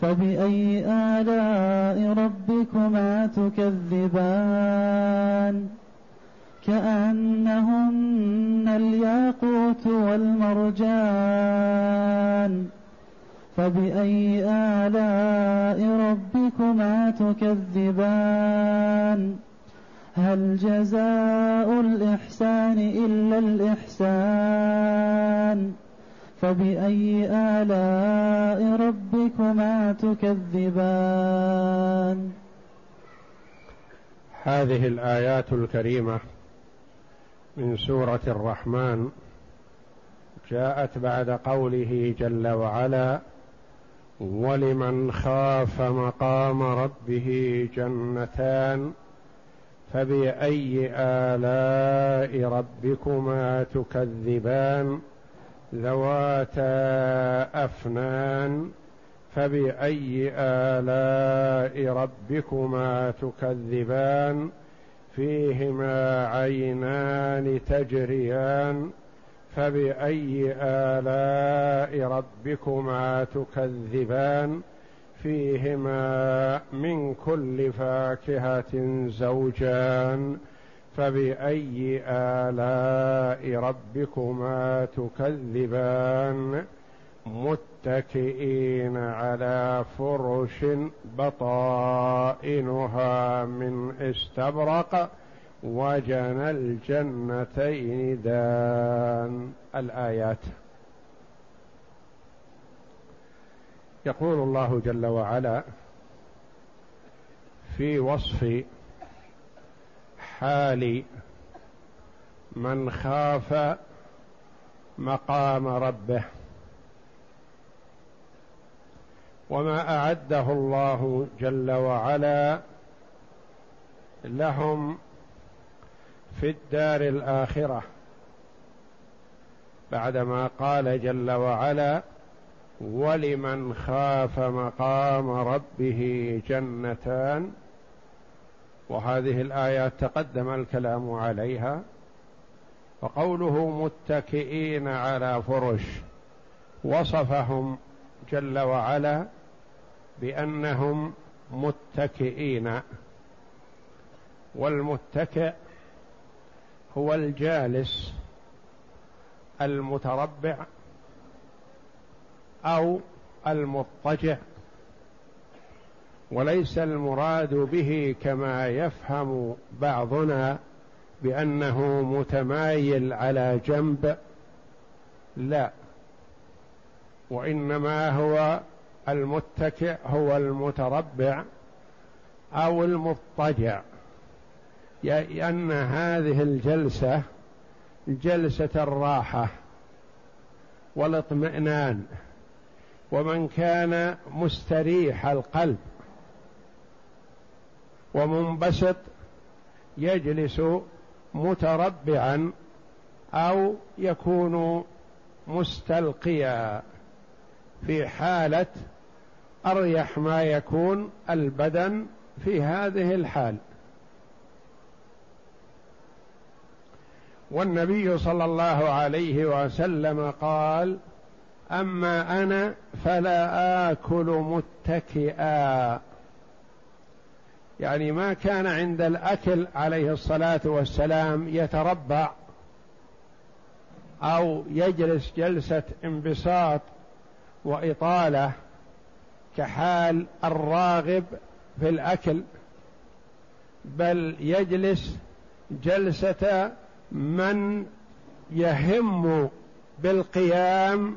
فبأي آلاء ربكما تكذبان؟ كأنهن الياقوت والمرجان. فبأي آلاء ربكما تكذبان؟ هل جزاء الإحسان إلا الإحسان؟ فبأي آلاء ربكما تكذبان؟ هذه الآيات الكريمة من سورة الرحمن جاءت بعد قوله جل وعلا ولمن خاف مقام ربه جنتان فبأي آلاء ربكما تكذبان؟ ذواتا أفنان فبأي آلاء ربكما تكذبان؟ فيهما عينان تجريان فبأي آلاء ربكما تكذبان؟ فيهما من كل فاكهة زوجان. فبأي آلاء ربكما تكذبان؟ متكئين على فرش بطائنها من استبرق وجنى الجنتين دان. الآيات. يقول الله جل وعلا في وصف حال من خاف مقام ربه. وما أعده الله جل وعلا لهم في الدار الآخرة. بعدما قال جل وعلا ولمن خاف مقام ربه جنتان وهذه الآيات تقدم الكلام عليها. وقوله متكئين على فرش وصفهم جل وعلا بأنهم متكئين. والمتكئ هو الجالس المتربع أو المضطجع. وليس المراد به كما يفهم بعضنا بأنه متمايل على جنب. لا وإنما هو المتكئ هو المتربع أو المضطجع. لأن هذه الجلسة جلسة الراحة والاطمئنان ومن كان مستريح القلب ومنبسط يجلس متربعا أو يكون مستلقيا في حالة أريح ما يكون البدن في هذه الحال. والنبي صلى الله عليه وسلم قال أما أنا فلا آكل متكئا. يعني ما كان عند الأكل عليه الصلاة والسلام يتربع أو يجلس جلسة انبساط وإطالة كحال الراغب في الأكل بل يجلس جلسة من يهم بالقيام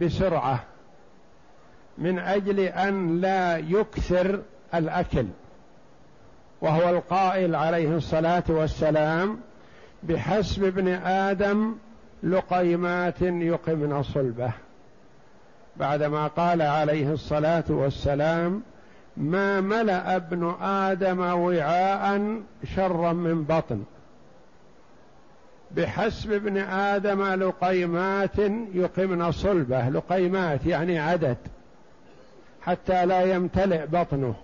بسرعة من أجل أن لا يكثر الأكل. وهو القائل عليه الصلاة والسلام بحسب ابن آدم لقيمات يقمن صلبه. بعدما قال عليه الصلاة والسلام ما ملأ ابن آدم وعاء شرا من بطن. بحسب ابن آدم لقيمات يقمن صلبه. لقيمات يعني عدد. حتى لا يمتلئ بطنه.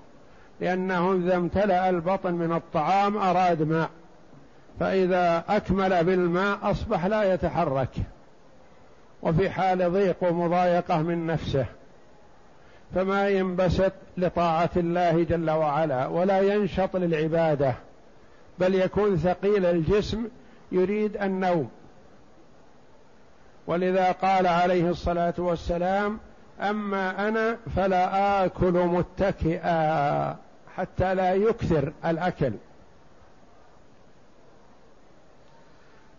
لأنه إذا امتلأ البطن من الطعام أراد ماء فإذا أكمل بالماء أصبح لا يتحرك وفي حال ضيق ومضايقة من نفسه. فما ينبسط لطاعة الله جل وعلا ولا ينشط للعبادة بل يكون ثقيل الجسم يريد النوم. ولذا قال عليه الصلاة والسلام أما أنا فلا آكل متكئا. حتى لا يكثر الأكل.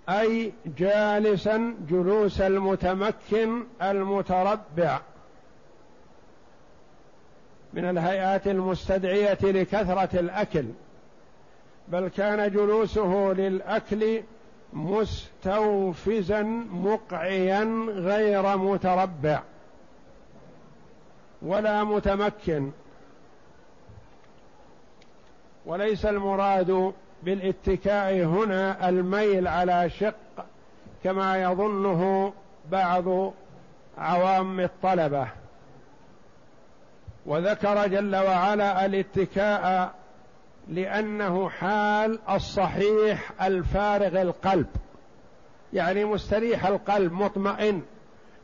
أي جالسا جلوس المتمكن المتربع من الهيئات المستدعية لكثرة الأكل. بل كان جلوسه للأكل مستوفزا مقعيا غير متربع ولا متمكن. وليس المراد بالاتكاء هنا الميل على شق كما يظنه بعض عوام الطلبة. وذكر جل وعلا الاتكاء لأنه حال الصحيح الفارغ القلب. يعني مستريح القلب مطمئن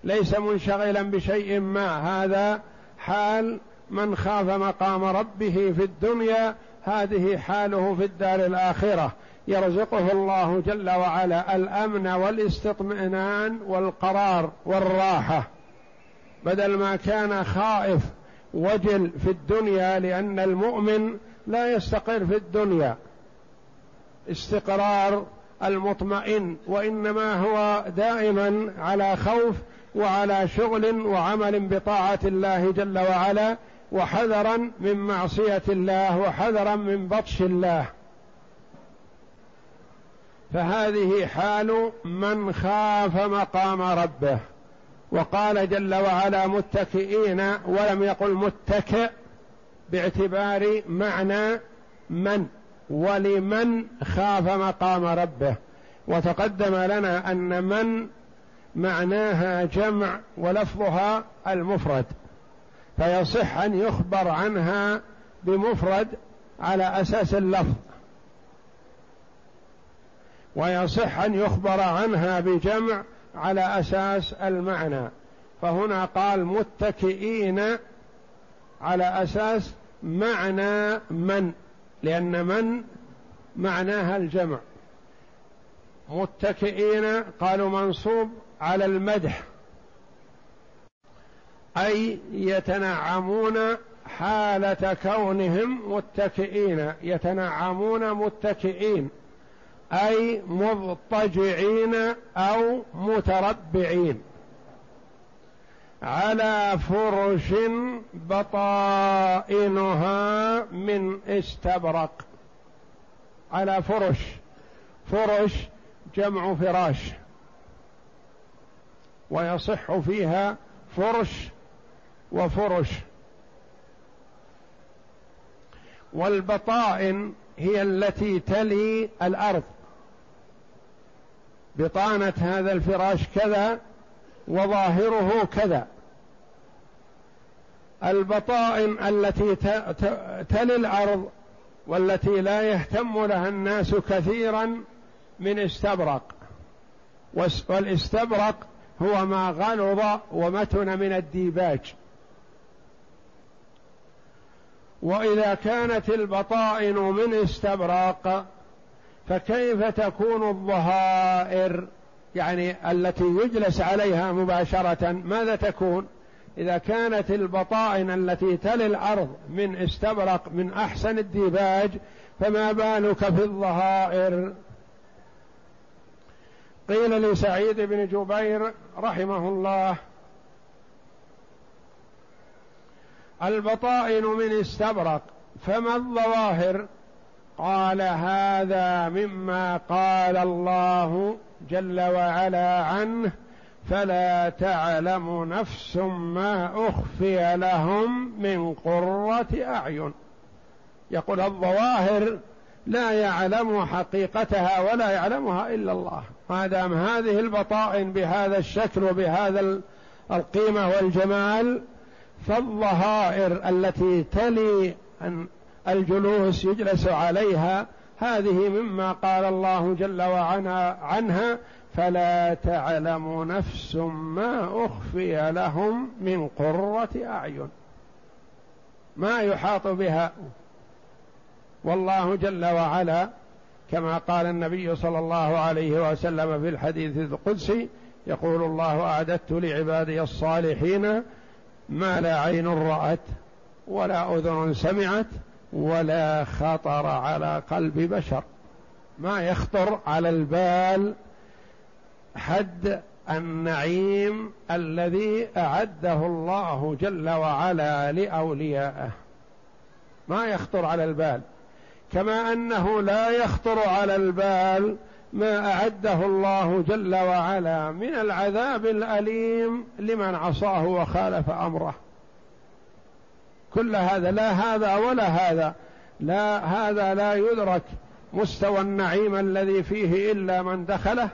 ليس منشغلا بشيء ما. هذا حال من خاف مقام ربه في الدنيا هذه حاله في الدار الآخرة. يرزقه الله جل وعلا الأمن والاستطمئنان والقرار والراحة. بدل ما كان خائف وجل في الدنيا لأن المؤمن لا يستقر في الدنيا. استقرار المطمئن وإنما هو دائما على خوف وعلى شغل وعمل بطاعة الله جل وعلا وحذرا من معصية الله وحذرا من بطش الله. فهذه حال من خاف مقام ربه. وقال جل وعلا متكئين ولم يقل متكئ باعتبار معنى من ولمن خاف مقام ربه. وتقدم لنا أن من معناها جمع ولفظها المفرد. فيصح أن يخبر عنها بمفرد على أساس اللفظ. ويصح أن يخبر عنها بجمع على أساس المعنى. فهنا قال متكئين على أساس معنى من لأن من معناها الجمع. متكئين قالوا منصوب على المدح. أي يتنعمون حالة كونهم متكئين يتنعمون متكئين أي مضطجعين أو متربعين. على فرش بطائنها من استبرق. على فرش. فرش جمع فراش. ويصح فيها فرش وفرش. والبطائن هي التي تلي الأرض. بطانة هذا الفراش كذا وظاهره كذا. البطائن التي تلي الأرض والتي لا يهتم لها الناس كثيرا من استبرق. والإستبرق هو ما غلظ ومتن من الديباج. وإذا كانت البطائن من استبراق فكيف تكون الظهائر؟ يعني التي يجلس عليها مباشرة ماذا تكون؟ إذا كانت البطائن التي تلي الأرض من استبرق من أحسن الديباج فما بالك في الظهائر؟ قيل لسعيد بن جبير رحمه الله البطائن من استبرق فما الظواهر؟ قال هذا مما قال الله جل وعلا عنه فلا تعلم نفس ما أخفي لهم من قرة أعين. يقول الظواهر لا يعلم حقيقتها ولا يعلمها إلا الله. ما دام هذه البطائن بهذا الشكل وبهذا القيمة والجمال فالظهائر التي تلي الجلوس يجلس عليها هذه مما قال الله جل وعلا عنها فلا تعلم نفس ما أخفي لهم من قرة أعين. ما يحاط بها. والله جل وعلا كما قال النبي صلى الله عليه وسلم في الحديث القدسي يقول الله أعددت لعبادي الصالحين ما لا عين رأت ولا أذن سمعت ولا خطر على قلب بشر. ما يخطر على البال حد النعيم الذي أعده الله جل وعلا لأوليائه. ما يخطر على البال. كما أنه لا يخطر على البال ما أعده الله جل وعلا من العذاب الأليم لمن عصاه وخالف أمره. كل هذا لا هذا ولا هذا. لا هذا لا يدرك مستوى النعيم الذي فيه إلا من دخله.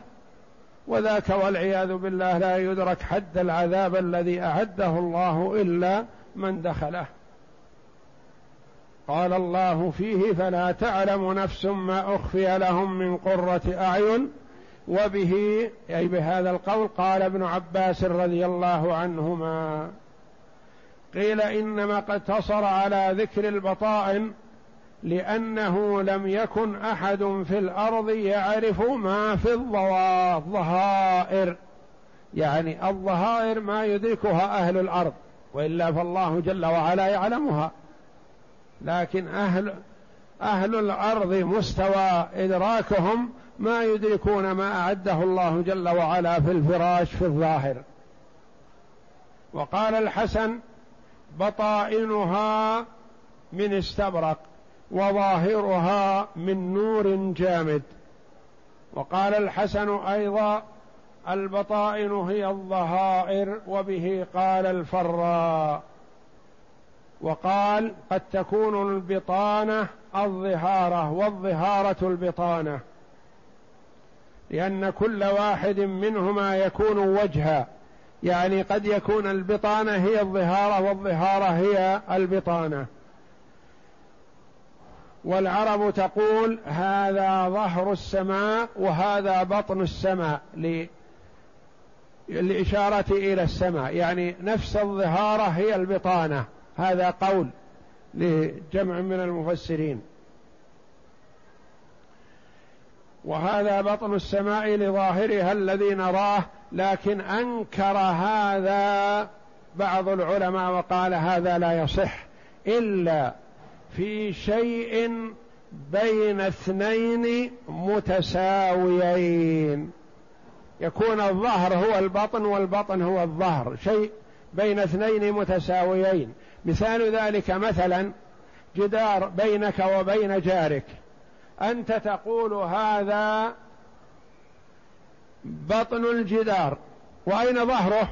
وذاك والعياذ بالله لا يدرك حد العذاب الذي أعده الله إلا من دخله. قال الله فيه فلا تعلم نفس ما أخفي لهم من قرة أعين وبه أي بهذا القول قال ابن عباس رضي الله عنهما. قيل إنما اقتصر على ذكر البطائن لأنه لم يكن أحد في الأرض يعرف ما في الظهائر. يعني الظهائر ما يدركها أهل الأرض وإلا فالله جل وعلا يعلمها. لكن أهل أهل الأرض مستوى إدراكهم ما يدركون ما أعده الله جل وعلا في الفراش في الظاهر. وقال الحسن بطائنها من استبرق وظاهرها من نور جامد. وقال الحسن أيضا البطائن هي الظهائر وبه قال الفراء. وقال قد تكون البطانة الظهارة والظهارة البطانة لأن كل واحد منهما يكون وجها يعني قد يكون البطانة هي الظهارة والظهارة هي البطانة. والعرب تقول هذا ظهر السماء وهذا بطن السماء للإشارة إلى السماء يعني نفس الظهارة هي البطانة. هذا قول لجمع من المفسرين. وهذا بطن السماء لظاهرها الذي نراه لكن أنكر هذا بعض العلماء وقال هذا لا يصح إلا في شيء بين اثنين متساويين. يكون الظهر هو البطن والبطن هو الظهر شيء بين اثنين متساويين. مثال ذلك مثلا جدار بينك وبين جارك. أنت تقول هذا بطن الجدار. وأين ظهره؟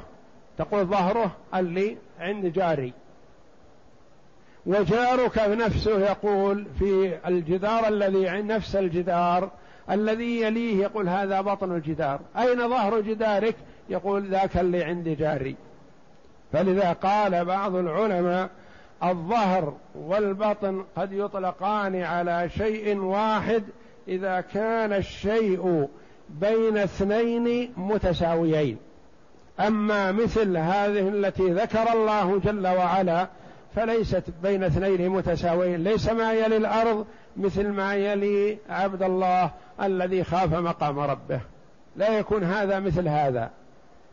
تقول ظهره اللي عند جاري. وجارك نفسه يقول في الجدار الذي عند نفس الجدار الذي يليه يقول هذا بطن الجدار. أين ظهر جدارك؟ يقول ذاك اللي عند جاري. فلذا قال بعض العلماء الظهر والبطن قد يطلقان على شيء واحد إذا كان الشيء بين اثنين متساويين. أما مثل هذه التي ذكر الله جل وعلا فليست بين اثنين متساويين ليس ما يلي الأرض مثل ما يلي عبد الله الذي خاف مقام ربه. لا يكون هذا مثل هذا.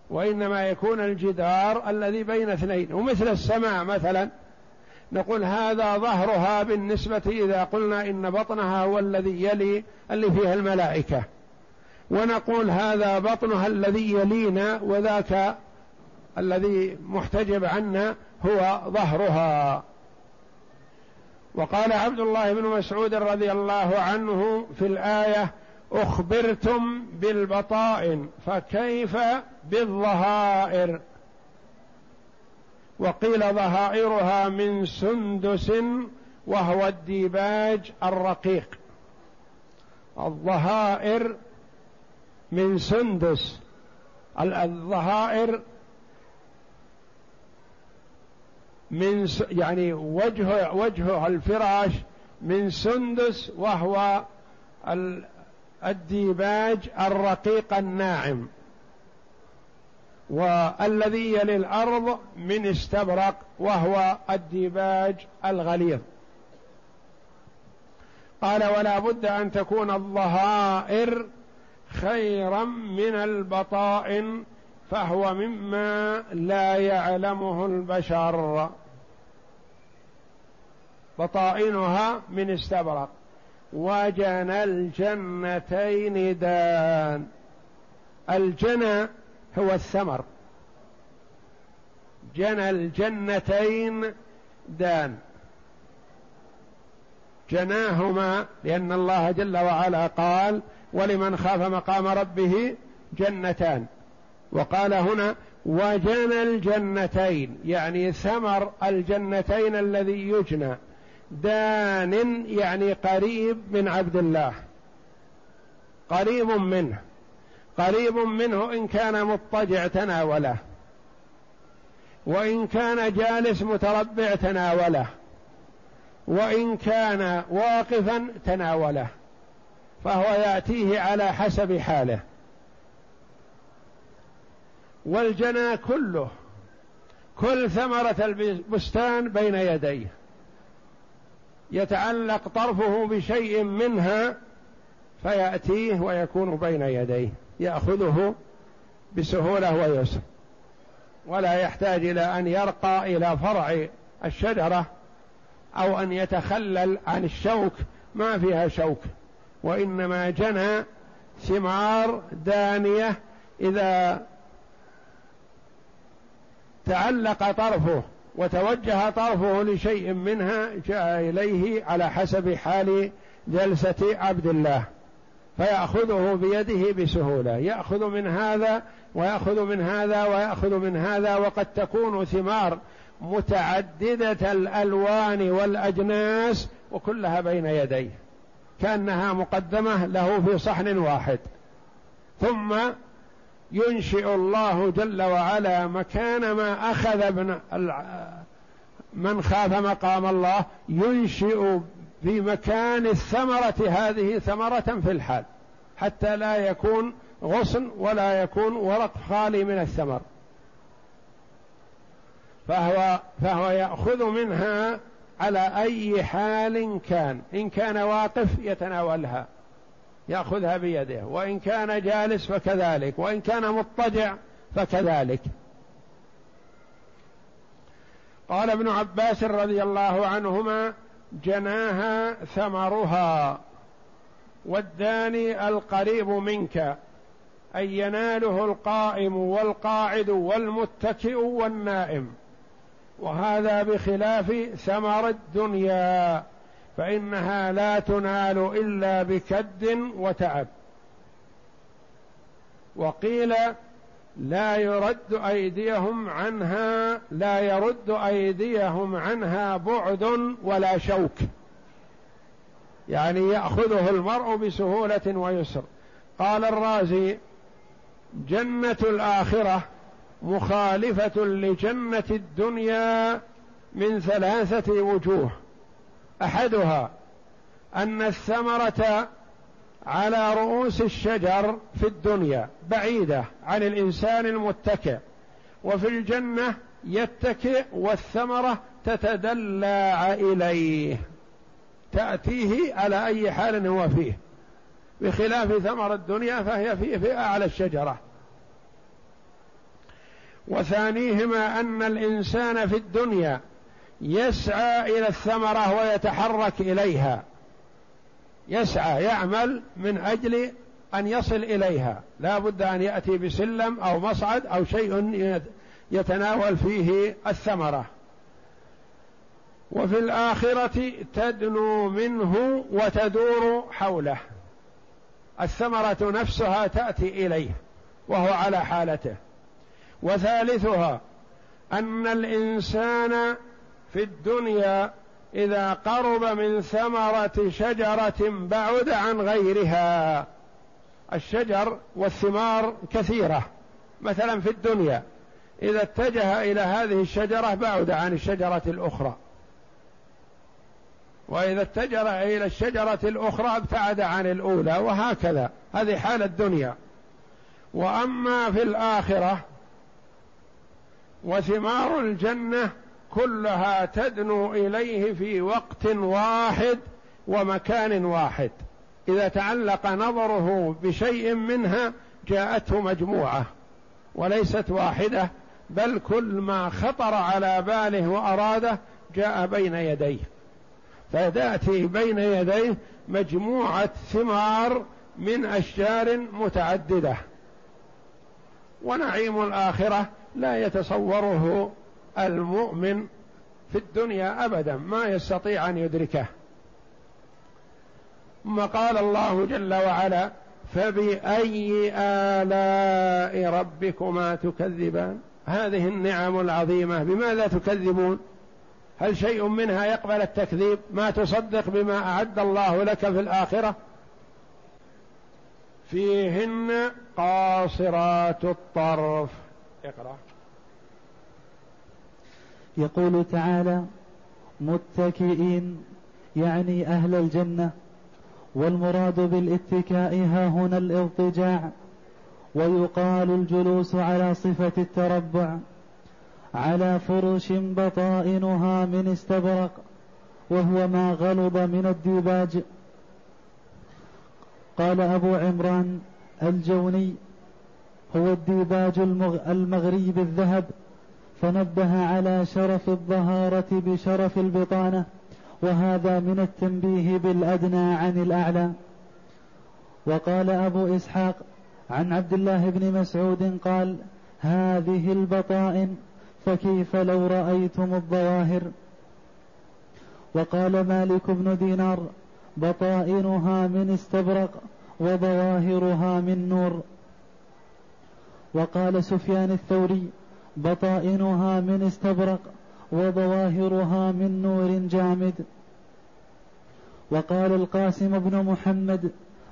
وإنما يكون الجدار الذي بين اثنين ومثل السماء مثلا. نقول هذا ظهرها بالنسبة إذا قلنا إن بطنها هو الذي يلي اللي فيها الملائكة. ونقول هذا بطنها الذي يلينا وذاك الذي محتجب عنا هو ظهرها. وقال عبد الله بن مسعود رضي الله عنه في الآية أخبرتم بالبطائن فكيف بالظهائر؟ وقيل ظهائرها من سندس وهو الديباج الرقيق. الظهائر من سندس. الظهائر من يعني وجه وجه الفراش من سندس وهو الديباج الرقيق الناعم والذي يلي الأرض من استبرق وهو الديباج الغليظ. قال ولا بد أن تكون الظهائر خيرا من البطائن فهو مما لا يعلمه البشر. بطائنها من استبرق. وجنى الجنتين دان. الجنى هو الثمر. جنى الجنتين دان. جناهما لأن الله جل وعلا قال ولمن خاف مقام ربه جنتان وقال هنا وجنى الجنتين يعني ثمر الجنتين الذي يجنى. دان يعني قريب من عبد الله. قريب منه. قريب منه إن كان مضطجع تناوله. وإن كان جالس متربع تناوله. وإن كان واقفا تناوله. فهو يأتيه على حسب حاله. والجنى كله. كل ثمرة البستان بين يديه. يتعلق طرفه بشيء منها فيأتيه ويكون بين يديه يأخذه بسهولة ويسر. ولا يحتاج إلى أن يرقى إلى فرع الشجرة أو أن يتخلل عن الشوك ما فيها شوك. وإنما جنى ثمار دانية إذا تعلق طرفه. وتوجه طرفه لشيء منها جاء إليه على حسب حال جلسة عبد الله فيأخذه بيده بسهولة يأخذ من هذا ويأخذ من هذا ويأخذ من هذا وقد تكون ثمار متعددة الألوان والأجناس وكلها بين يديه كأنها مقدمة له في صحن واحد. ثم ينشئ الله جل وعلا مكان ما أخذ ابن من خاف مقام الله ينشئ في مكان الثمرة هذه ثمرة في الحال حتى لا يكون غصن ولا يكون ورق خالي من الثمر. فهو فهو يأخذ منها على أي حال كان إن كان واقف يتناولها. يأخذها بيده. وإن كان جالس فكذلك وإن كان مضطجع فكذلك. قال ابن عباس رضي الله عنهما جناها ثمرها والداني القريب منك أي يناله القائم والقاعد والمتكئ والنائم. وهذا بخلاف ثمر الدنيا. فإنها لا تنال إلا بكد وتعب وقيل لا يرد أيديهم عنها لا يرد أيديهم عنها بعد ولا شوك. يعني يأخذه المرء بسهولة ويسر. قال الرازي جنة الآخرة مخالفة لجنة الدنيا من ثلاثة وجوه. أحدها أن الثمرة على رؤوس الشجر في الدنيا بعيدة عن الإنسان المتكئ وفي الجنة يتكئ والثمرة تتدلى إليه تأتيه على أي حال هو فيه. بخلاف ثمر الدنيا فهي في, في أعلى الشجرة. وثانيهما أن الإنسان في الدنيا يسعى إلى الثمرة ويتحرك إليها. يسعى يعمل من أجل أن يصل إليها. لا بد أن يأتي بسلم أو مصعد أو شيء يتناول فيه الثمرة. وفي الآخرة تدنو منه وتدور حوله. الثمرة نفسها تأتي إليه وهو على حالته. وثالثها أن الإنسان في الدنيا إذا قرب من ثمرة شجرة بعد عن غيرها. الشجر والثمار كثيرة مثلا في الدنيا إذا اتجه إلى هذه الشجرة بعد عن الشجرة الأخرى. وإذا اتجه إلى الشجرة الأخرى ابتعد عن الأولى وهكذا. هذه حال الدنيا. وأما في الآخرة وثمار الجنة كلها تدنو إليه في وقت واحد ومكان واحد. إذا تعلق نظره بشيء منها جاءته مجموعة وليست واحدة بل كل ما خطر على باله وأراده جاء بين يديه. فتأتي بين يديه مجموعة ثمار من أشجار متعددة. ونعيم الآخرة لا يتصوره المؤمن في الدنيا أبدا ما يستطيع أن يدركه. ثم قال الله جل وعلا فبأي آلاء ربكما تكذبان؟ هذه النعم العظيمة. بماذا تكذبون؟ هل شيء منها يقبل التكذيب؟ ما تصدق بما أعد الله لك في الآخرة؟ فيهن قاصرات الطرف. اقرأ. يقول تعالى متكئين يعني أهل الجنة والمراد بالاتكاء ها هنا الاضطجاع ويقال الجلوس على صفة التربع على فرش بطائنها من استبرق وهو ما غلظ من الديباج. قال أبو عمران الجوني هو الديباج المغرى بالذهب. فنبه على شرف الظهارة بشرف البطانة وهذا من التنبيه بالأدنى عن الأعلى. وقال أبو إسحاق عن عبد الله بن مسعود قال هذه البطائن فكيف لو رأيتم الظواهر؟ وقال مالك بن دينار بطائنها من استبرق وظواهرها من نور. وقال سفيان الثوري بطائنها من استبرق وظواهرها من نور جامد. وقال القاسم بن محمد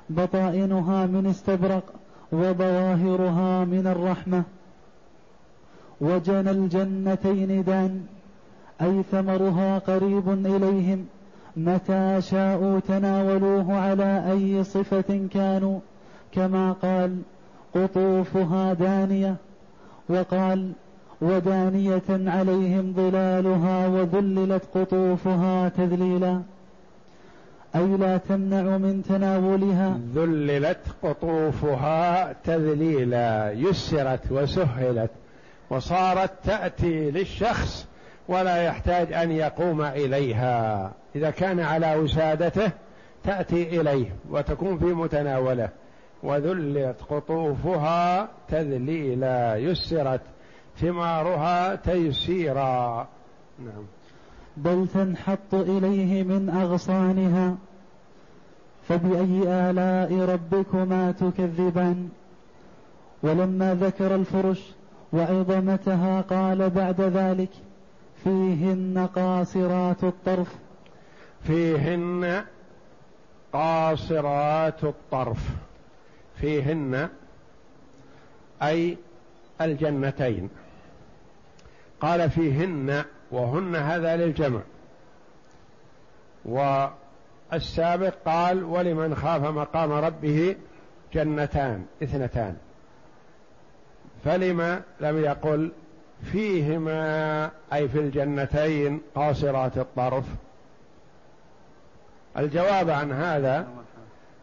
بطائنها من استبرق وظواهرها من الرحمة. وجنى الجنتين دان أي ثمرها قريب إليهم متى شاءوا تناولوه على أي صفة كانوا كما قال قطوفها دانية. وقال ودانية عليهم ظلالها وذللت قطوفها تذليلا. أي لا تمنع من تناولها. ذللت قطوفها تذليلا. يسرت وسهلت وصارت تأتي للشخص ولا يحتاج أن يقوم إليها. إذا كان على وسادته تأتي إليه وتكون في متناوله. وذلت قطوفها تذليلا. يسرت ثمارها تيسيرا. نعم. بل تنحط إليه من أغصانها فبأي آلاء ربكما تكذبان؟ ولما ذكر الفرش وعظمتها قال بعد ذلك فيهن قاصرات الطرف. فيهن قاصرات الطرف. فيهن أي الجنتين. قال فيهن وهن هذا للجمع. والسابق قال ولمن خاف مقام ربه جنتان اثنتان. فلما لم يقل فيهما أي في الجنتين قاصرات الطرف. الجواب عن هذا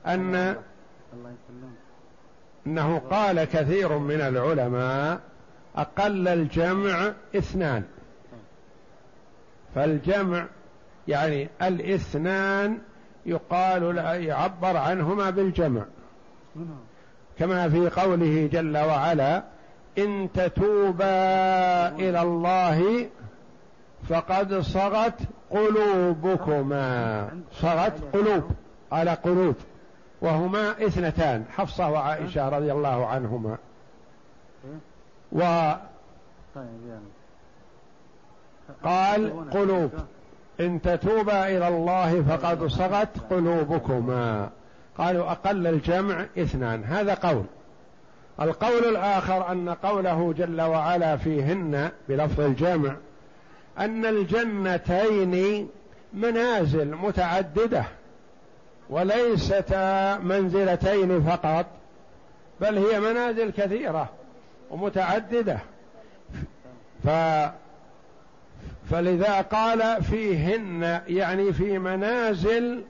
أن أنه قال كثير من العلماء أقل الجمع اثنان. فالجمع يعني الاثنان يقال يعبر عنهما بالجمع. كما في قوله جل وعلا إن تتوبا إلى الله فقد صغت قلوبكما. صغت قلوب على قلوب. وهما اثنتان حفصة وعائشة رضي الله عنهما. و قال قلوب. إن تتوبا إلى الله فقد صغت قلوبكما. قالوا أقل الجمع اثنان. هذا قول. القول الآخر أن قوله جل وعلا فيهن بلفظ الجمع أن الجنتين منازل متعددة وليستا منزلتين فقط بل هي منازل كثيرة. ومتعددة. ف فلذا قال فيهن يعني في منازل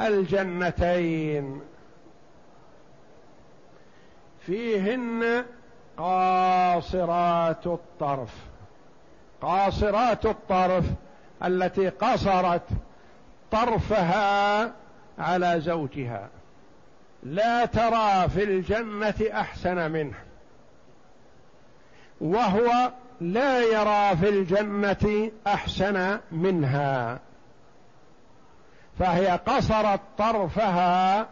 الجنتين. فيهن قاصرات الطرف. قاصرات الطرف التي قصرت طرفها على زوجها. لا ترى في الجنة أحسن منه. وهو لا يرى في الجنة أحسن منها. فهي قصرت طرفها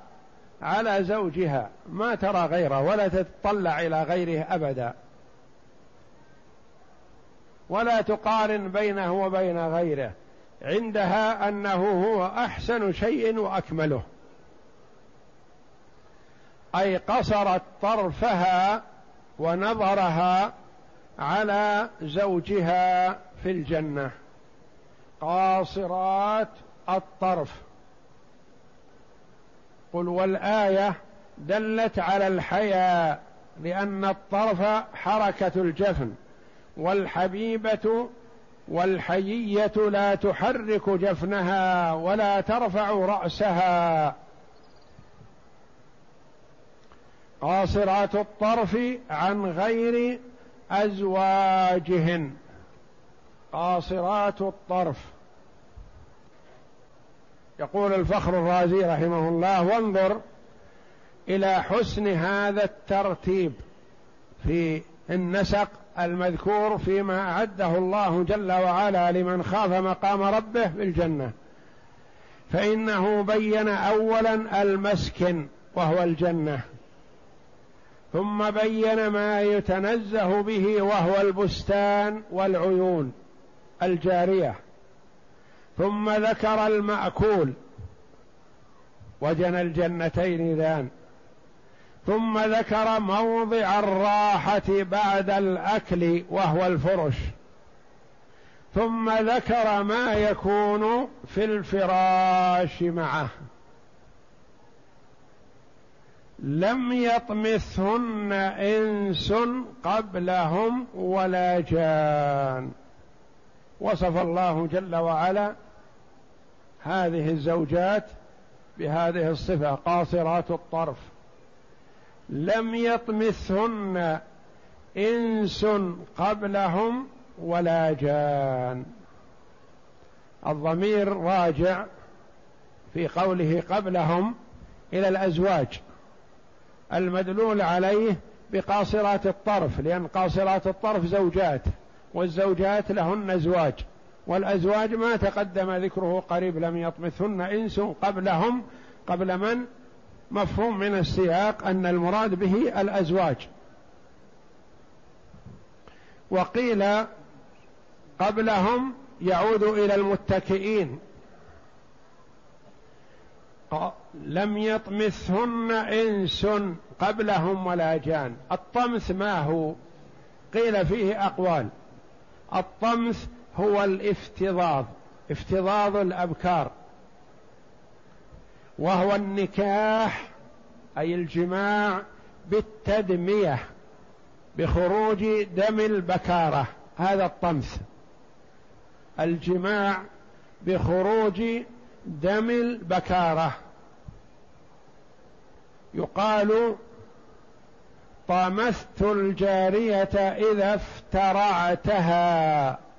على زوجها. ما ترى غيره ولا تتطلع إلى غيره أبدا. ولا تقارن بينه وبين غيره. عندها أنه هو أحسن شيء وأكمله. أي قصرت طرفها ونظرها على زوجها في الجنة. قاصرات الطرف. قل والآية دلت على الحياء لأن الطرف حركة الجفن والحبيبة والحيية لا تحرك جفنها ولا ترفع رأسها. قاصرات الطرف عن غير أزواجهن. قاصرات الطرف. يقول الفخر الرازي رحمه الله وانظر إلى حسن هذا الترتيب في النسق المذكور فيما أعده الله جل وعلا لمن خاف مقام ربه في الجنة. فإنه بين اولا المسكن وهو الجنة. ثم بين ما يتنزه به وهو البستان والعيون الجارية. ثم ذكر المأكول وجنى الجنتين ذان. ثم ذكر موضع الراحة بعد الأكل وهو الفرش. ثم ذكر ما يكون في الفراش معه. لم يطمثهن إنس قبلهم ولا جان. وصف الله جل وعلا هذه الزوجات بهذه الصفة قاصرات الطرف. لم يطمثهن إنس قبلهم ولا جان. الضمير راجع في قوله قبلهم إلى الأزواج. المدلول عليه بقاصرات الطرف لأن قاصرات الطرف زوجات والزوجات لهن أزواج والأزواج ما تقدم ذكره قريب لم يطمثهن إنس قبلهم. قبل من؟ مفهوم من السياق أن المراد به الأزواج. وقيل قبلهم يعود إلى المتكئين لم يطمثهن إنس قبلهم ولا جان. الطمث ما هو؟ قيل فيه أقوال. الطمث هو الافتضاض افتضاض الأبكار. وهو النكاح أي الجماع بالتدمية بخروج دم البكارة. هذا الطمث. الجماع بخروج دم البكارة. يقال طمثت الجارية إذا افترعتها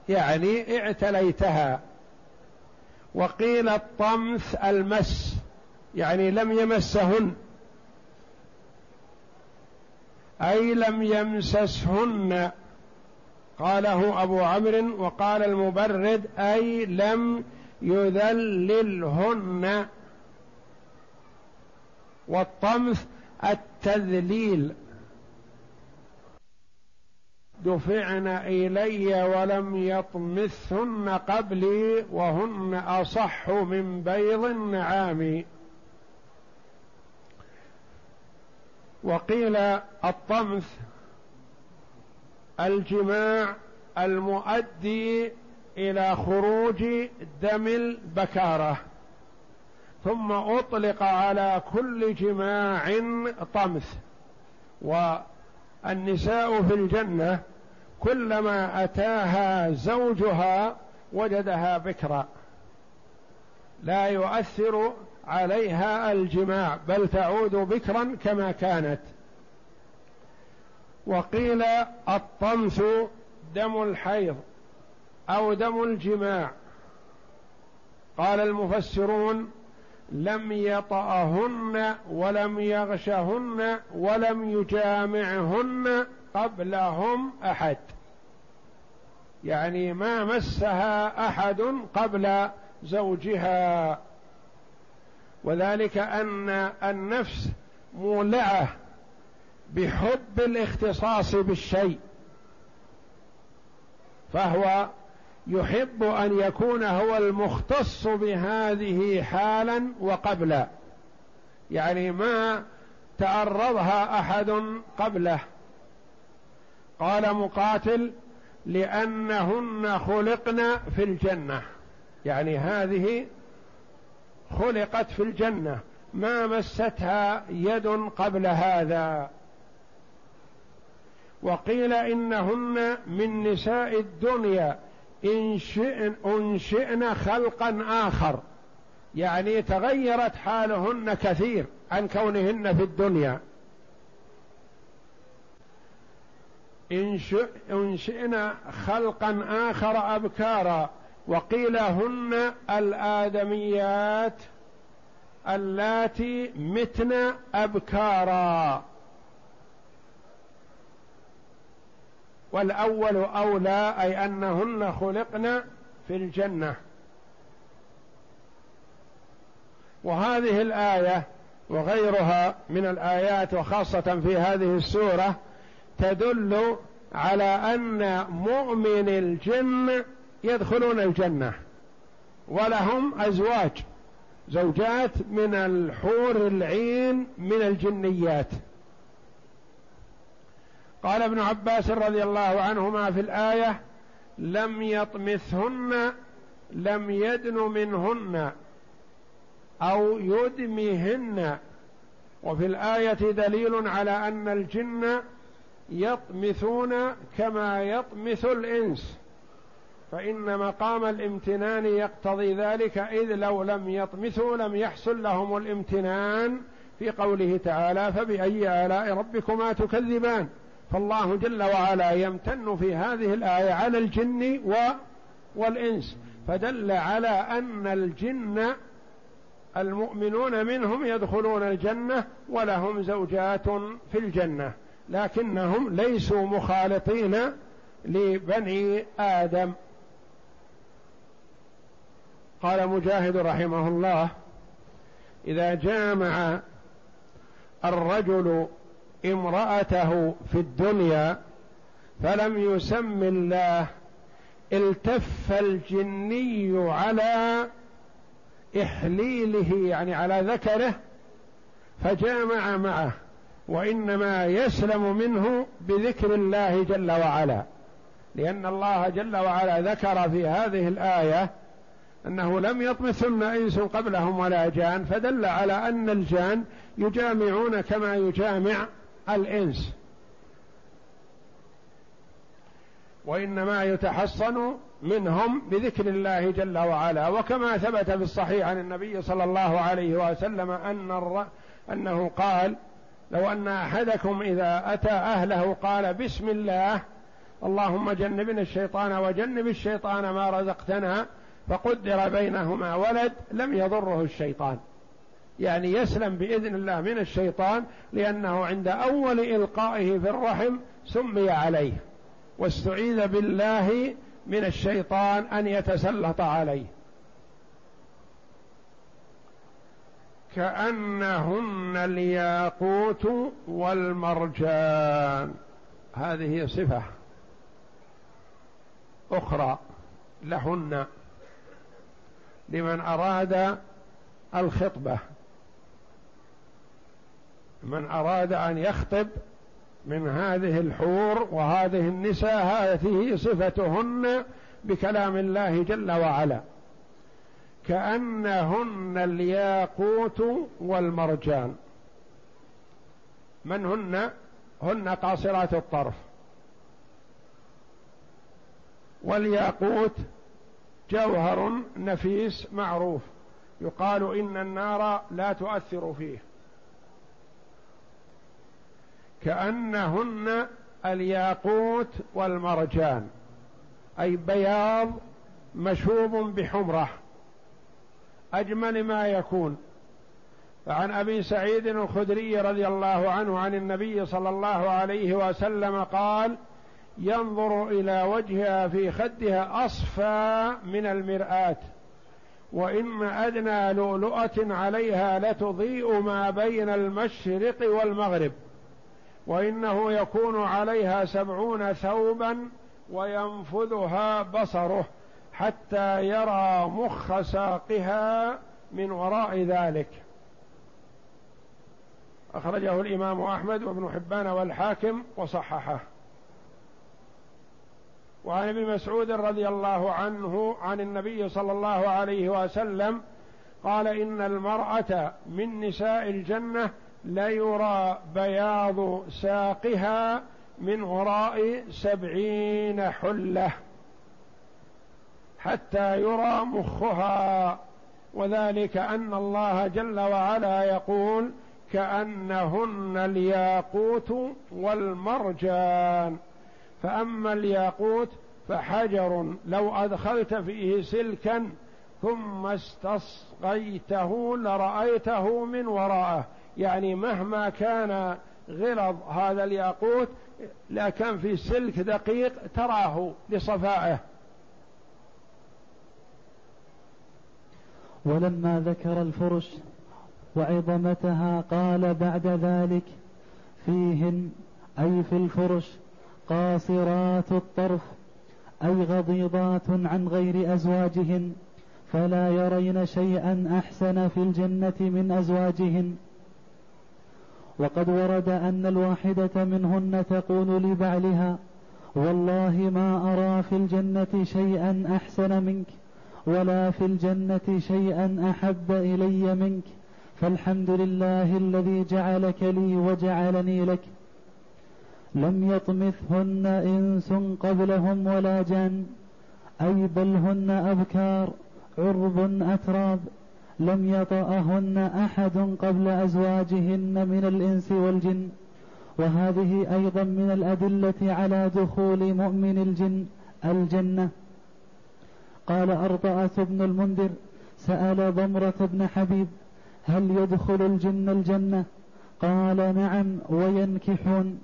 يعني اعتليتها. وقيل الطمث المس يعني لم يمسهن. أي لم يمسسهن. قاله أبو عمرو وقال المبرد أي لم يذللهن والطمث التذليل. دفعن إلي ولم يطمثهن قبلي وهن أصح من بيض النعام. وقيل الطمث الجماع المؤدي إلى خروج دم البكارة ثم أطلق على كل جماع طمث والنساء في الجنة كلما أتاها زوجها وجدها بكرا. لا يؤثر عليها الجماع بل تعود بكرا كما كانت. وقيل الطمث دم الحيض. أو دم الجماع. قال المفسرون لم يطأهن ولم يغشهن ولم يجامعهن قبلهم أحد. يعني ما مسها أحد قبل زوجها. وذلك أن النفس مولعة بحب الاختصاص بالشيء. فهو يحب أن يكون هو المختص بهذه حالا وقبلا. يعني ما تعرضها أحد قبله. قال مقاتل لأنهن خلقن في الجنة. يعني هذه خلقت في الجنة. ما مستها يد قبل هذا. وقيل إنهن من نساء الدنيا. إنشئن أنشئن خلقا آخر. يعني تغيرت حالهن كثير عن كونهن في الدنيا. انشئن خلقا آخر أبكارا. وقيل هن الآدميات اللاتي متن أبكارا. والأول أولى أي أنهن خلقن في الجنة. وهذه الآية وغيرها من الآيات وخاصة في هذه السورة تدل على أن مؤمن الجن يدخلون الجنة ولهم أزواج زوجات من الحور العين من الجنيات. قال ابن عباس رضي الله عنهما في الآية لم يطمثهن لم يدن منهن أو يدمهن. وفي الآية دليل على أن الجن يطمثون كما يطمث الإنس فإن مقام الامتنان يقتضي ذلك إذ لو لم يطمثوا لم يحصل لهم الامتنان. في قوله تعالى فبأي آلاء ربكما تكذبان. فالله جل وعلا يمتن في هذه الآية على الجن و والإنس فدل على أن الجن المؤمنون منهم يدخلون الجنة ولهم زوجات في الجنة لكنهم ليسوا مخالطين لبني آدم. قال مجاهد رحمه الله إذا جامع الرجل امرأته في الدنيا فلم يسم الله التف الجني على إحليله يعني على ذكره فجامع معه وإنما يسلم منه بذكر الله جل وعلا. لأن الله جل وعلا ذكر في هذه الآية أنه لم يطمثن إنس قبلهم ولا جان فدل على أن الجان يجامعون كما يجامع الإنس. وإنما يتحصن منهم بذكر الله جل وعلا. وكما ثبت في الصحيح عن النبي صلى الله عليه وسلم أن الر... أنه قال لو أن أحدكم إذا أتى أهله قال بسم الله اللهم جنبنا الشيطان وجنب الشيطان ما رزقتنا فقدر بينهما ولد لم يضره الشيطان. يعني يسلم بإذن الله من الشيطان لأنه عند أول إلقائه في الرحم سمي عليه. واستعيذ بالله من الشيطان أن يتسلط عليه. كأنهن الياقوت والمرجان. هذه صفة أخرى لهن لمن أراد الخطبة. من أراد أن يخطب من هذه الحور وهذه النساء هذه صفتهن بكلام الله جل وعلا. كأنهن الياقوت والمرجان. من هن؟ هن قاصرات الطرف. والياقوت جوهر نفيس معروف. يقال إن النار لا تؤثر فيه. كأنهن الياقوت والمرجان أي بياض مشوب بحمرة أجمل ما يكون. فعن أبي سعيد الخدري رضي الله عنه عن النبي صلى الله عليه وسلم قال ينظر إلى وجهها في خدها أصفى من المرآة وإن أدنى لؤلؤة عليها لتضيء ما بين المشرق والمغرب. وإنه يكون عليها سبعون ثوبا وينفذها بصره حتى يرى مخ ساقها من وراء ذلك. أخرجه الإمام أحمد وابن حبان والحاكم وصححه. وعن ابن مسعود رضي الله عنه عن النبي صلى الله عليه وسلم قال إن المرأة من نساء الجنة ليرى بياض ساقها من وراء سبعين حلة حتى يرى مخها. وذلك أن الله جل وعلا يقول كأنهن الياقوت والمرجان. فأما الياقوت فحجر لو أدخلت فيه سلكا ثم استصغيته لرأيته من وراءه. يعني مهما كان غلظ هذا الياقوت لكن في سلك دقيق تراه لصفائه. ولما ذكر الفرش وعظمتها قال بعد ذلك فيهن أي في الفرش قاصرات الطرف أي غضيضات عن غير أزواجهن فلا يرين شيئا أحسن في الجنة من أزواجهن. وقد ورد أن الواحدة منهن تقول لبعلها والله ما أرى في الجنة شيئا أحسن منك ولا في الجنة شيئا أحب إلي منك فالحمد لله الذي جعلك لي وجعلني لك. لم يطمثهن إنس قبلهم ولا جان أي بل هن أبكار عرب أتراب لم يطأهن أحد قبل أزواجهن من الإنس والجن وهذه أيضا من الأدلة على دخول مؤمن الجن الجنة. قال أرطأة بن المنذر سأل ضمرة بن حبيب هل يدخل الجن الجنة؟ قال نعم وينكحون.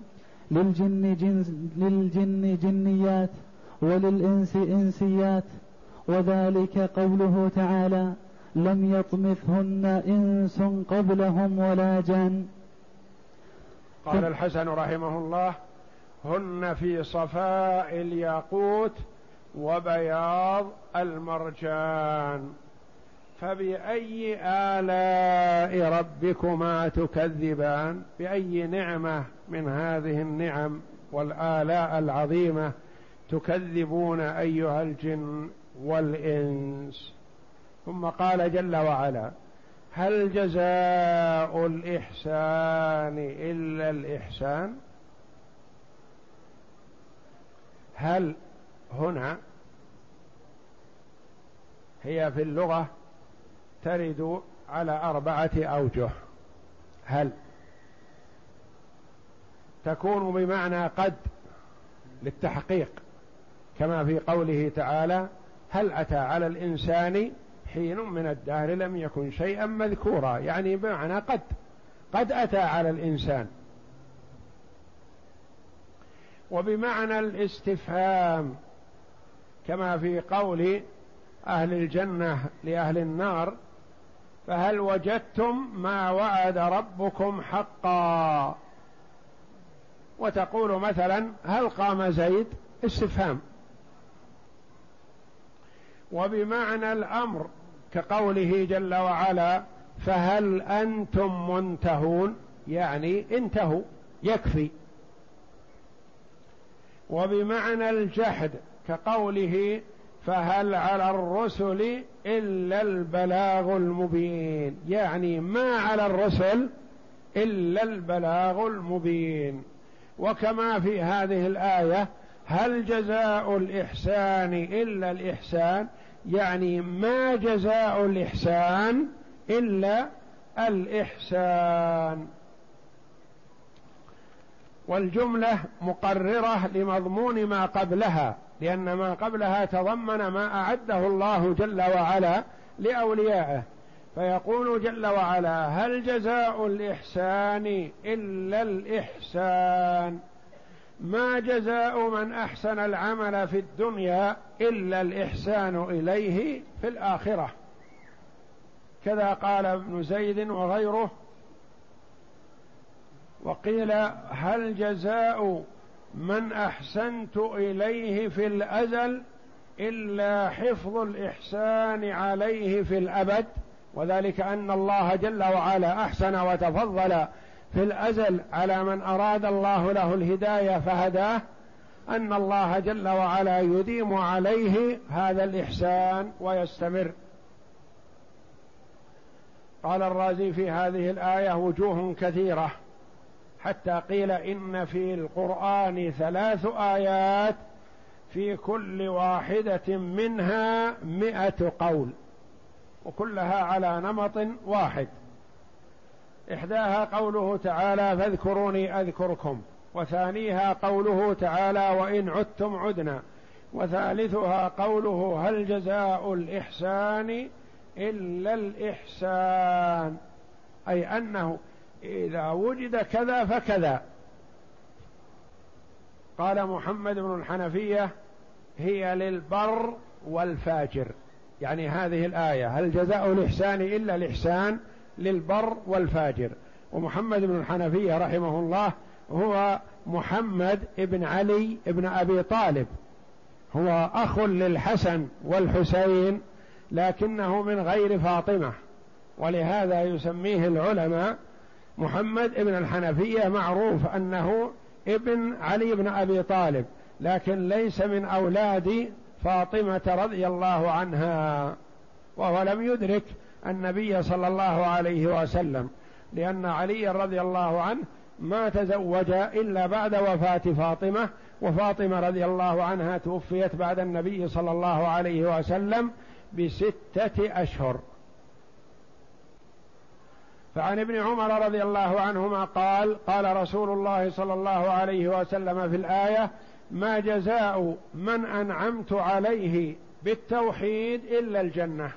للجن, جنس للجن جنيات وللإنس إنسيات وذلك قوله تعالى لم يطمثهن إنس قبلهم ولا جان قال الحسن رحمه الله هن في صفاء الياقوت وبياض المرجان. فبأي آلاء ربكما تكذبان؟ بأي نعمة من هذه النعم والآلاء العظيمة تكذبون أيها الجن والإنس؟ ثم قال جل وعلا هل جزاء الإحسان إلا الإحسان؟ هل هنا هي في اللغة ترد على أربعة أوجه. هل تكون بمعنى قد للتحقيق كما في قوله تعالى هل أتى على الإنسان حين من الدهر لم يكن شيئا مذكورا. يعني بمعنى قد قد أتى على الإنسان. وبمعنى الاستفهام كما في قول أهل الجنة لأهل النار فهل وجدتم ما وعد ربكم حقا؟ وتقول مثلا هل قام زيد؟ استفهام. وبمعنى الأمر كقوله جل وعلا فهل أنتم منتهون؟ يعني انتهوا يكفي. وبمعنى الجحد كقوله فهل على الرسل إلا البلاغ المبين؟ يعني ما على الرسل إلا البلاغ المبين. وكما في هذه الآية هل جزاء الإحسان إلا الإحسان؟ يعني ما جزاء الإحسان إلا الإحسان. والجملة مقررة لمضمون ما قبلها لأن ما قبلها تضمن ما أعده الله جل وعلا لأوليائه. فيقول جل وعلا هل جزاء الإحسان إلا الإحسان؟ ما جزاء من أحسن العمل في الدنيا إلا الإحسان إليه في الآخرة. كذا قال ابن زيد وغيره. وقيل هل جزاء من أحسنت إليه في الأزل إلا حفظ الإحسان عليه في الأبد؟ وذلك أن الله جل وعلا أحسن وتفضل في الأزل على من أراد الله له الهداية فهداه أن الله جل وعلا يديم عليه هذا الإحسان ويستمر. قال الرازي في هذه الآية وجوه كثيرة. حتى قيل إن في القرآن ثلاث آيات في كل واحدة منها مائه قول وكلها على نمط واحد. إحداها قوله تعالى فاذكروني أذكركم وثانيها قوله تعالى وإن عدتم عدنا وثالثها قوله هل جزاء الإحسان إلا الإحسان؟ أي أنه إذا وجد كذا فكذا. قال محمد بن الحنفية هي للبر والفاجر. يعني هذه الآية هل جزاء الإحسان إلا الإحسان؟ للبر والفاجر. ومحمد بن الحنفية رحمه الله هو محمد بن علي بن أبي طالب. هو أخ للحسن والحسين لكنه من غير فاطمة. ولهذا يسميه العلماء محمد بن الحنفية معروف أنه ابن علي بن أبي طالب لكن ليس من أولاد فاطمة رضي الله عنها وهو لم يدرك النبي صلى الله عليه وسلم لأن علي رضي الله عنه ما تزوج إلا بعد وفاة فاطمة وفاطمة رضي الله عنها توفيت بعد النبي صلى الله عليه وسلم بستة أشهر. فعن ابن عمر رضي الله عنهما قال قال رسول الله صلى الله عليه وسلم في الآية ما جزاء من أنعمت عليه بالتوحيد إلا الجنة.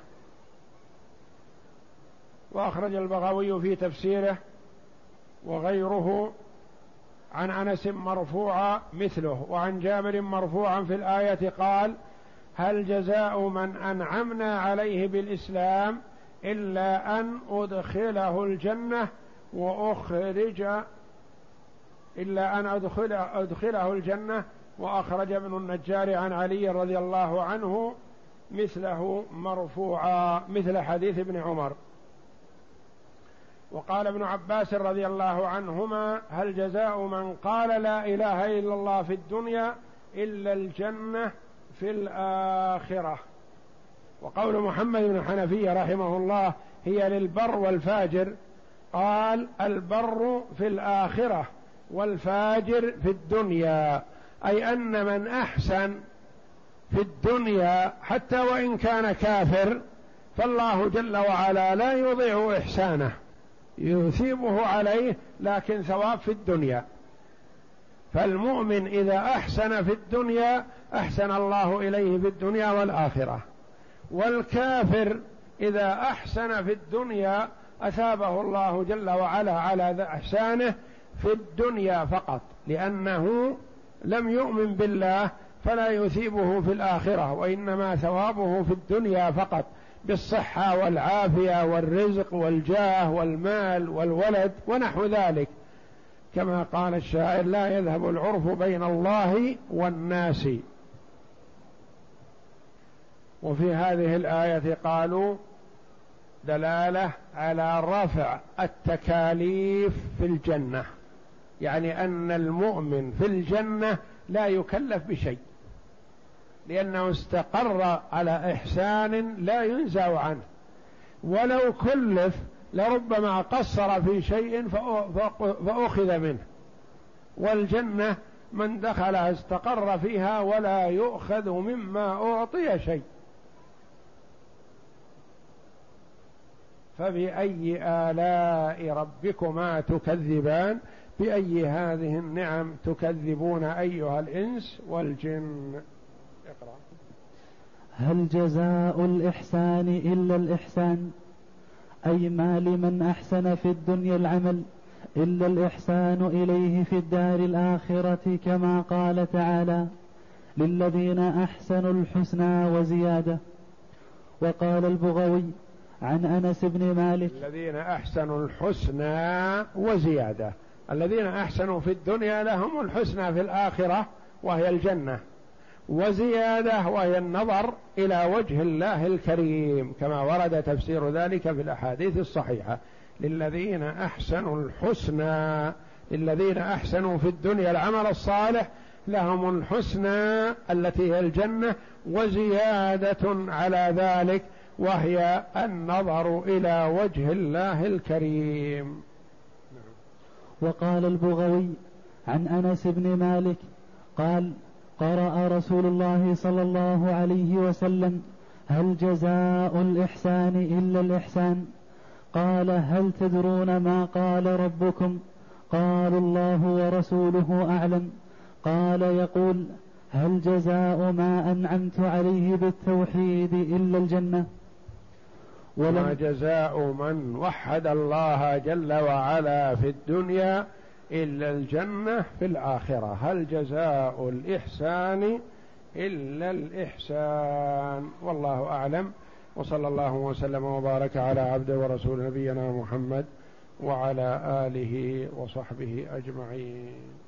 وأخرج البغوي في تفسيره وغيره عن أنس مرفوعا مثله وعن جابر مرفوعا في الآية قال هل جزاء من أنعمنا عليه بالإسلام إلا أن أدخله الجنة واخرج إلا أن ادخله, أدخله الجنة وأخرج ابن النجار عن علي رضي الله عنه مثله مرفوعا مثل حديث ابن عمر. وقال ابن عباس رضي الله عنهما هل جزاء من قال لا إله إلا الله في الدنيا إلا الجنة في الآخرة؟ وقول محمد بن حنفية رحمه الله هي للبر والفاجر. قال البر في الآخرة والفاجر في الدنيا. أي أن من أحسن في الدنيا حتى وإن كان كافر فالله جل وعلا لا يضيع إحسانه. يثيبه عليه لكن ثواب في الدنيا. فالمؤمن إذا أحسن في الدنيا أحسن الله إليه في الدنيا والآخرة. والكافر إذا أحسن في الدنيا أثابه الله جل وعلا على إحسانه في الدنيا فقط لأنه لم يؤمن بالله فلا يثيبه في الآخرة وإنما ثوابه في الدنيا فقط. بالصحة والعافية والرزق والجاه والمال والولد ونحو ذلك. كما قال الشاعر لا يذهب العرف بين الله والناس. وفي هذه الآية قالوا دلالة على رفع التكاليف في الجنة. يعني أن المؤمن في الجنة لا يكلف بشيء. لأنه استقر على إحسان لا ينزع عنه. ولو كلف لربما قصر في شيء فأخذ منه. والجنة من دخلها استقر فيها ولا يؤخذ مما أعطي شيء. فبأي آلاء ربكما تكذبان؟ بأي هذه النعم تكذبون أيها الإنس والجن؟ هل جزاء الإحسان إلا الإحسان؟ أي ما لمن أحسن في الدنيا العمل إلا الإحسان إليه في الدار الآخرة كما قال تعالى للذين أحسنوا الحسنى وزيادة. وقال البغوي عن أنس بن مالك الذين أحسنوا الحسنى وزيادة. الذين أحسنوا في الدنيا لهم الحسنى في الآخرة وهي الجنة. وزيادة وهي النظر إلى وجه الله الكريم كما ورد تفسير ذلك في الأحاديث الصحيحة. للذين أحسنوا الحسنى للذين أحسنوا في الدنيا العمل الصالح لهم الحسنى التي هي الجنة وزيادة على ذلك وهي النظر إلى وجه الله الكريم. وقال البغوي عن أنس بن مالك قال قرأ رسول الله صلى الله عليه وسلم هل جزاء الإحسان إلا الإحسان؟ قال هل تدرون ما قال ربكم؟ قالوا الله ورسوله أعلم. قال يقول هل جزاء ما أنعمت عليه بالتوحيد إلا الجنة؟ وما جزاء من وحد الله جل وعلا في الدنيا إلا الجنة في الآخرة. هل جزاء الإحسان إلا الإحسان؟ والله أعلم. وصلى الله وسلم وبارك على عبده ورسول نبينا محمد وعلى آله وصحبه أجمعين.